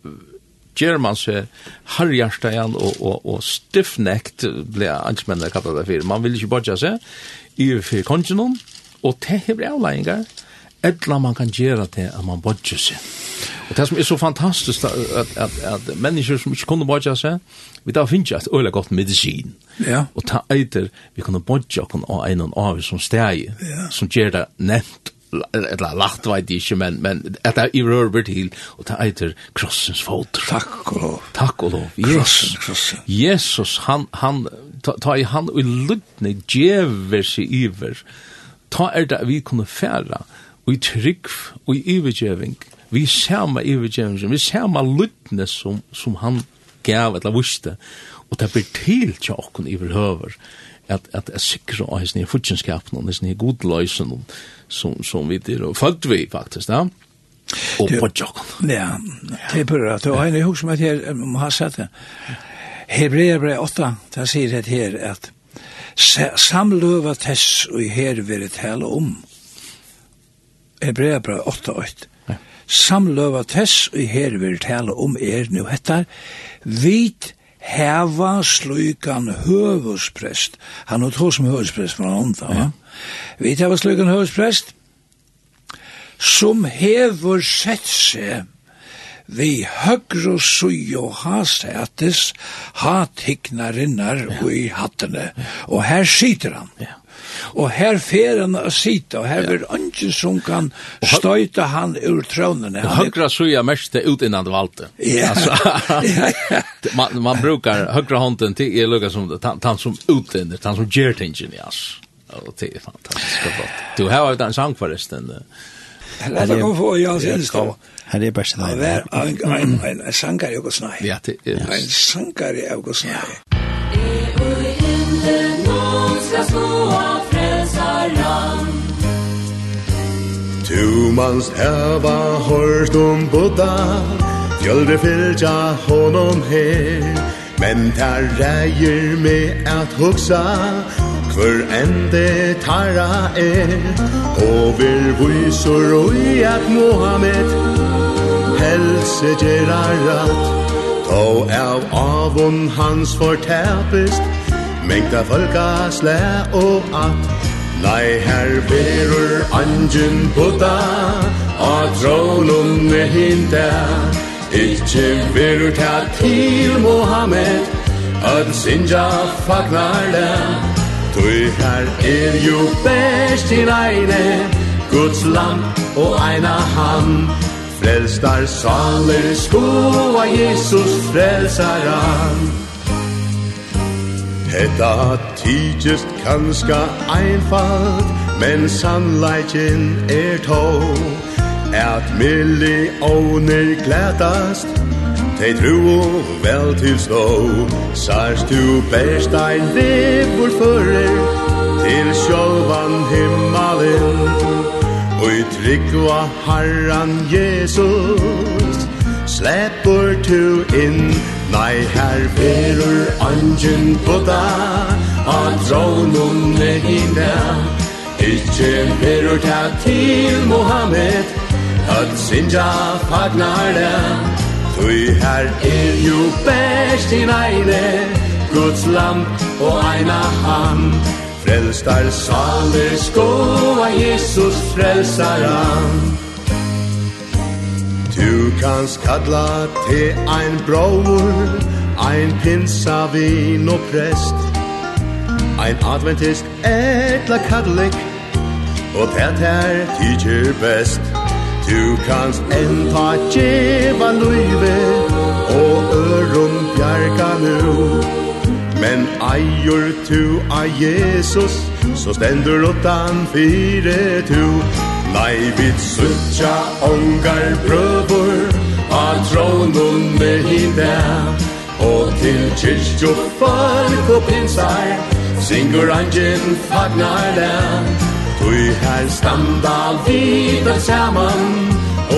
ger man sig harjarsta igen och och och stiffnäckt blir ansmännen kallar det för man vill ju bara säga i för kontinent och det här blir avlägningar eller man kan gjøre det at man bodger seg. Og det som er så fantastisk at, at, at, at mennesker som ikke kunne bodger seg, vi da finner et øyelig godt medisin. Ja. Og ta eiter, vi kunne bodger oss av en av som steg, ja. som gjør det nevnt eller lagt vet ikke, men, men at jeg rører til, og det eiter krossens fot. Takk og lov. Takk og lov. Krossen, krossen. Jesus, han, han, ta, ta i han og i luttne djever seg iver, ta er det vi kunne færa, og i trygg, og i ivergjeving, vi sama ivergjeving, vi sama luttne som, som han gav, eller visste, og det blir til til okken iverhøver, og at at er sikra av hesni futjenskapen og hesni godløysen som, som vi dyr og følt vi faktisk da. Og på jokken. Ja, det er bra. Det var en hos som at her må ha sett det. Hebreer brev 8 det sier det her at samløva tess og her vil det tale om. Hebreer brev 8 8 samløva tess og her vil det tale om er nu hettar vit heva slukan høvusprest. Han har tog som høvusprest fra han da, ja. Vi heva slukan høvusprest, som hever sett seg vi høgru sujo hasætis, hatiknarinnar og i hattene, og her sitter han. Ja. Og her fer han å sitte, og her vil ønsken som kan støyte han ur trånene. Høyre suja mest ut innan det valgte. Ja. man, man brukar høyre hånden til er lukka som han som utender, han som gjør tingen, oss. Og det er fantastisk flott. Du har jo en sang forresten. Eller det kom få, ja, synes det. Her er best det. Det er en sanger i August Ja, det er. En sanger i August Nei. Ja. I himmelen, nå skal slå av Tu mans hava hørt om Buddha Fjölde fylgja honom her. Men tar reier med at hugsa Hver ende tarra er. Over vil og i at Mohammed Helse gjerra rat Tå av avon hans fortapest Mengta folka slæ og at Nei, her verur angen buddha, a dronum ne hinda Ikki verur ta til Mohammed, ad sinja fagnar da, tui her er jo best til eine Guds lam og eina ham. Frelstar saler skoa Jesus frelsaran. Hetta tíkist kanska einfalt Men sannleikin er tó. At millioner glætast Tei tru vel til stå Sars du best ein vevur fyrir Til sjolvan himmalen Ui tryggva harran Jesus Sleppur tu inn Nei, her verur angen buda A dronum nehina Ikke verur ta til Mohammed At sinja fagnare Tui her er jo best i neine Guds lam og eina ham. Frelstar saler skoa Jesus frelsaran Du kanst kalla te ein bror Ein pinsa vin og prest. Ein adventist etla katolik Og det her tidsjer best. Du kanst enda djeva luive Og ørum bjarga nu Men eier tu a Jesus Så stendur utan fire tu Nei, vi suttja ongar brøvur A tronen med hinda Og til kyrkjo folk og pinsar Singur angin fagnar den Tui her standa vidar saman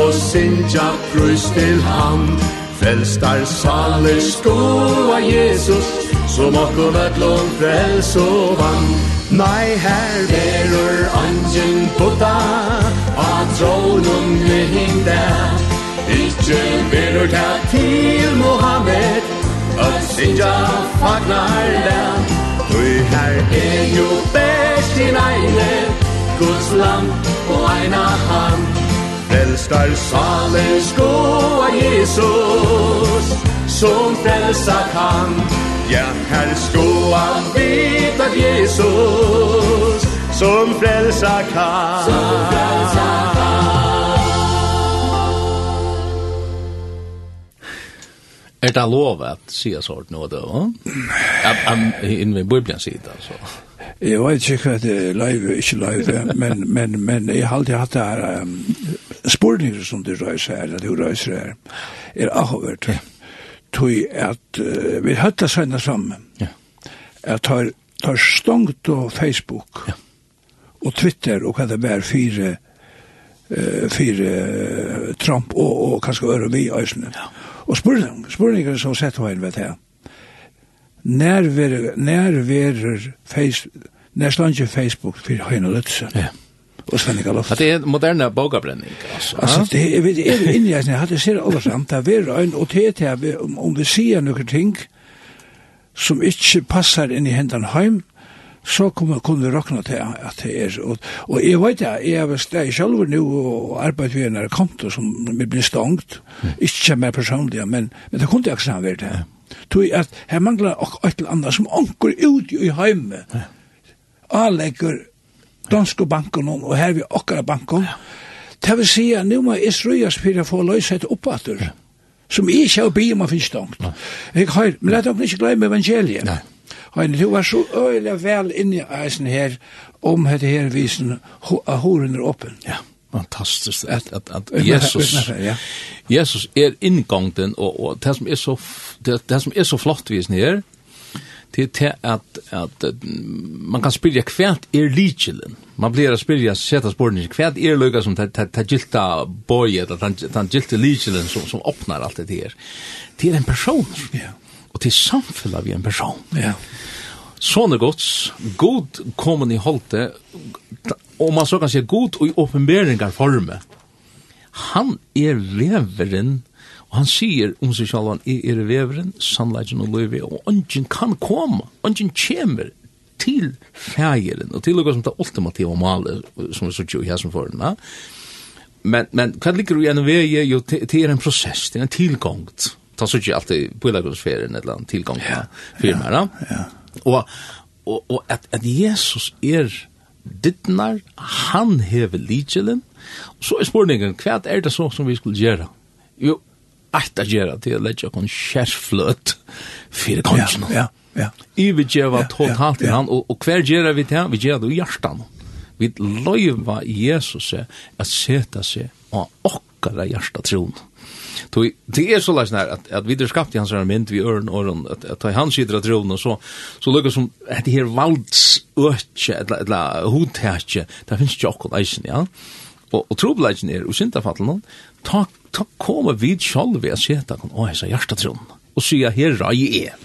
Og sinja prus til hand Frelstar saler skoa Jesus som okkom ötlån frels og vann. Nei, her verur angen putta, a trånum vi hinde. Ikki verur ta til Mohammed, at sinja fagnar den. Tui her er jo best i neine, Guds land og eina hand. Frelstar salen skoa Jesus, som frelsa kan. Ja, her sko vet at Jesus Som frelsa kan Som frelsa Er det lov att säga sånt nå då? Ja, in i Bibeln säger det alltså. Jeg vet ikke hva det er live, ikke live, men, men, men jeg har alltid hatt det her um, spurninger som du røyser her, at du røyser her, er avhørt. Ja tui at uh, vi høtta søgna sammen. Ja. At tar, tar stångt og Facebook ja. og Twitter og hva det var fire uh, fire uh, Trump og, og kanskje øre vi øysene. Ja. Og spurning, spurning som sett hva enn vet jeg. Nær verer, nær verer, nær slange Facebook for høyne løtse. Ja og svenninga loft. Det er en moderne bogabrenning, altså. Altså, det er, vi er innreisende, jeg hadde sier alle samt, det er en, og det er det, om vi sier noen ting som ikke passar inn i hendene heim, så kunne vi råkna til at det er. Og, og jeg vet det, jeg er steg selv nå og arbeider ved en konto som blir stangt, ikke mer personlig, men, men det kunne jeg ikke være det. Tui at her manglar ok eitt eller annet som anker ut i heime. Anlegger danske banken og her vi okkara banken. Ja. Det vil si at nå må jeg strøyes for å få løshet oppater, ja. som jeg ikke har bygd om å finne stångt. Ja. Jeg har, men la dere ikke glemme evangeliet. Nei. Og du var så øyla vel inne i eisen her, om dette her visen, at horen er åpen. Ja, fantastisk. At, at, at Jesus, Jesus er inngångten, og, og det, som er så, det, det som er så flott visen her, det är att, att man kan spyrja kvärt är likelen. Man blir att spyrja sätta spåren kvärt är lycka som tar gilta bojet, att han gilta likelen som, som öppnar allt det här. Det en person. Ja. Yeah. Och till samfället vi en person. Ja. Yeah. Sånne gods, god kommer i hållte, og man så kan se god og i åpenberingar forme. Han er leveren, Og han sier om seg selv, han er veveren, sannleggen og løyve, og ungen kan komme, ungen kommer til fægeren, og til å gå som det ultimative malet, som vi så tjo i hæsen for den, men, men hva ligger du gjennom vei, jo, det er en prosess, det er en tilgångt, ta så ikke alltid på lagåndsferien, eller en tilgångt, ja, firma, ja, ja. Og, og, og at, at Jesus er dittnar, han hever lidjelen, og så er spurningen, hva er det så som vi skulle gjøre? Jo, att göra till att lägga kon skärflöt för kongen. Ja, ja. Ivi geva totalt i han och och kvar gera vi till vi gera då hjärtan. Vi lojva Jesus att sätta sig och okkara hjärta tron. Det är så läs att att vi det skapt i hans moment vi örn och att att ta han sitter av tron och så så lukar som det här valds ötche eller eller hotätche. Där finns ju också ja. Och och troblagen är och syndafallen ta, ta kommer vi selv ved å se at han har seg hjertetron, og sier her rai e. er.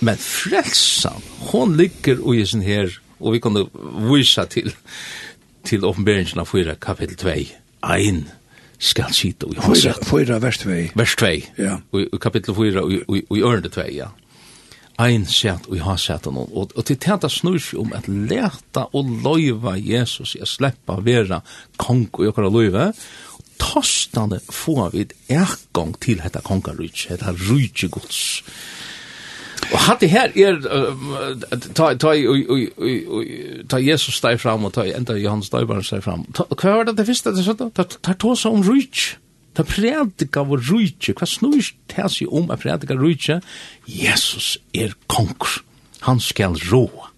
Men frelsan, hon ligger i sin her, og vi kan vise til, til åpenberingen av 4 kapittel 2, 1, skal sitte i håndsetten. 4 vers 2. Vers 2, ja. og kapittel 4 og i ørende 2, ja. Ein sett og i håndsetten, og, og til tenta snur seg om at leta og loiva Jesus i å sleppa vera kong og jokkara loiva, tostande få vi ergång til detta kongarrike, detta rike gods. Og hatt det her er, ta, ta, ta Jesus steg fram, og ta enda Johannes Døybaren steg fram. Hva var det det første det sånn? Ta ta seg om rich. Ta predika var rich. Hva snur ta seg om a predika rich? Jesus er konger. Han skal råa.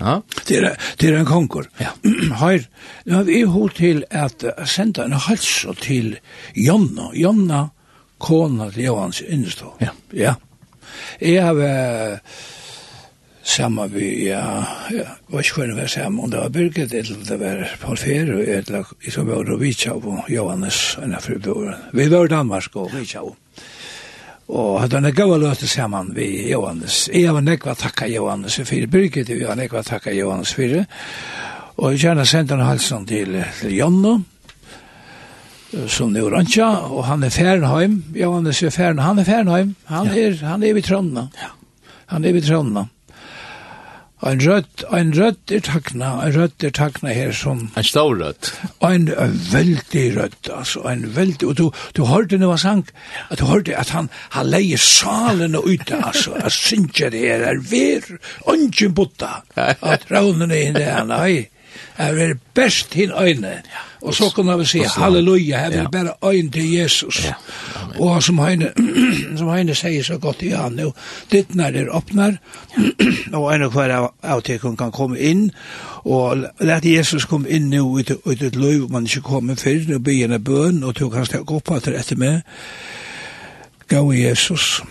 Ja. Det er, det er en konkur. Ja. Her, nå har vi hod til at senda en hals til Jonna. Jonna, kona til Johans innestå. Ja. Ja. Jeg har vært samma vi, ja, ja, var ikke kunne være samma, om det var Birgit, eller det var Paul Fer, og eller, jeg tror vi var Rovitsjau og Johannes, en av fru Vi var i Danmark og Rovitsjau. Ja. Og hadde han gav løte saman vi Johannes. Jeg var nekva takka Johannes fyrir Birgit, jeg var nekva takka Johannes fyrir. Og jeg kjenner sendt han halsen til, til Jonno, som nu rantja, og han er Fernheim, Johannes er Fernheim, han er Fernheim, han er, han er vid Trondna. Han er vid Trondna. Ein rødt, ein rødt er takna, ein rødt er takna her som... Ein stor rødt? Ein veldig rødt, altså, ein veldig... Og du, du hørte når han sang, at du hørte at han, han leier salene ute, altså, at synkje det her, er ver, ungen butta, at raunene inne, nei, Jeg er best hin øyne. Ja. Og så kan vi si, halleluja, jeg vil bare øyne til Jesus. Og som Heine, som Heine sier så godt i han jo, ditt når det åpner, og en av hver av hun kan komme inn, og lette Jesus komme inn nå ut, ut et løy, man ikke kommer før, og begynner bøn, og tog han stekke opp etter etter meg. Gå Jesus.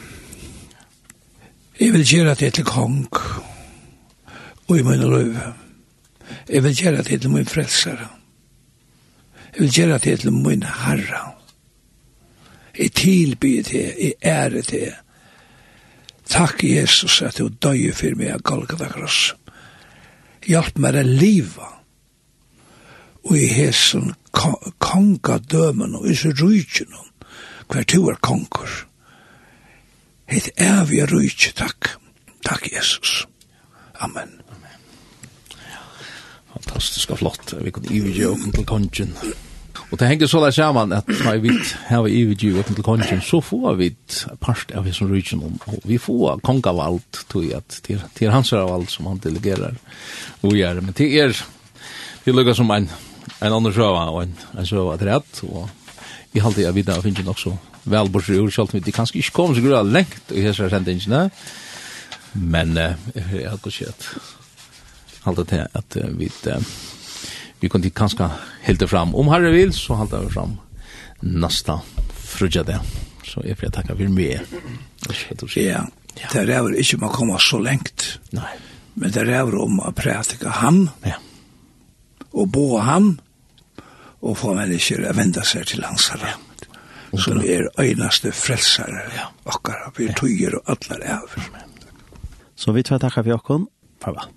Jeg vil gjøre det til kong, og i min løyve. Jeg vil gjøre det til min frelsere. Jeg vil gjøre det til min herre. Jeg tilbyr det, jeg ære det. Takk Jesus at du døy for meg av Golgata Kross. Hjelp meg å liva. Og i hesen konga dømen og isu rujtjen hver tu er konger. Hitt evige rujtje, takk. Takk Jesus. Amen fantastisk og flott. Vi kunde ju åka til kongen. Og det henger så der sammen at når vi har här vi til kongen så får vi et part av som Og Vi får kong av alt, tror jag att till till hans av alt som han delegerer og gjør. men till er det lukar som en en annen sjøa og en, en sjøa til rett, og i halte jeg videre og finner nok så vel bort i ord, selv om vi kanskje ikke kom så grunn lengt i hessere sendingene, men eh, jeg har ikke sett halda til at vi vi kunne kanskje helt fram. Om herre vil, så halda vi fram nasta frugja det. Så jeg får takka for meg. Ja, det er vel ikke man kommer så lengt. Nei. Men det er om å prætika ham. Ja. Og bo ham. Og få mennesker å vende seg til hans herre. Som er øynaste frelsare. Ja. Akkara, vi tøyer og allar er. Så vi tar takka for jokken. Farvel.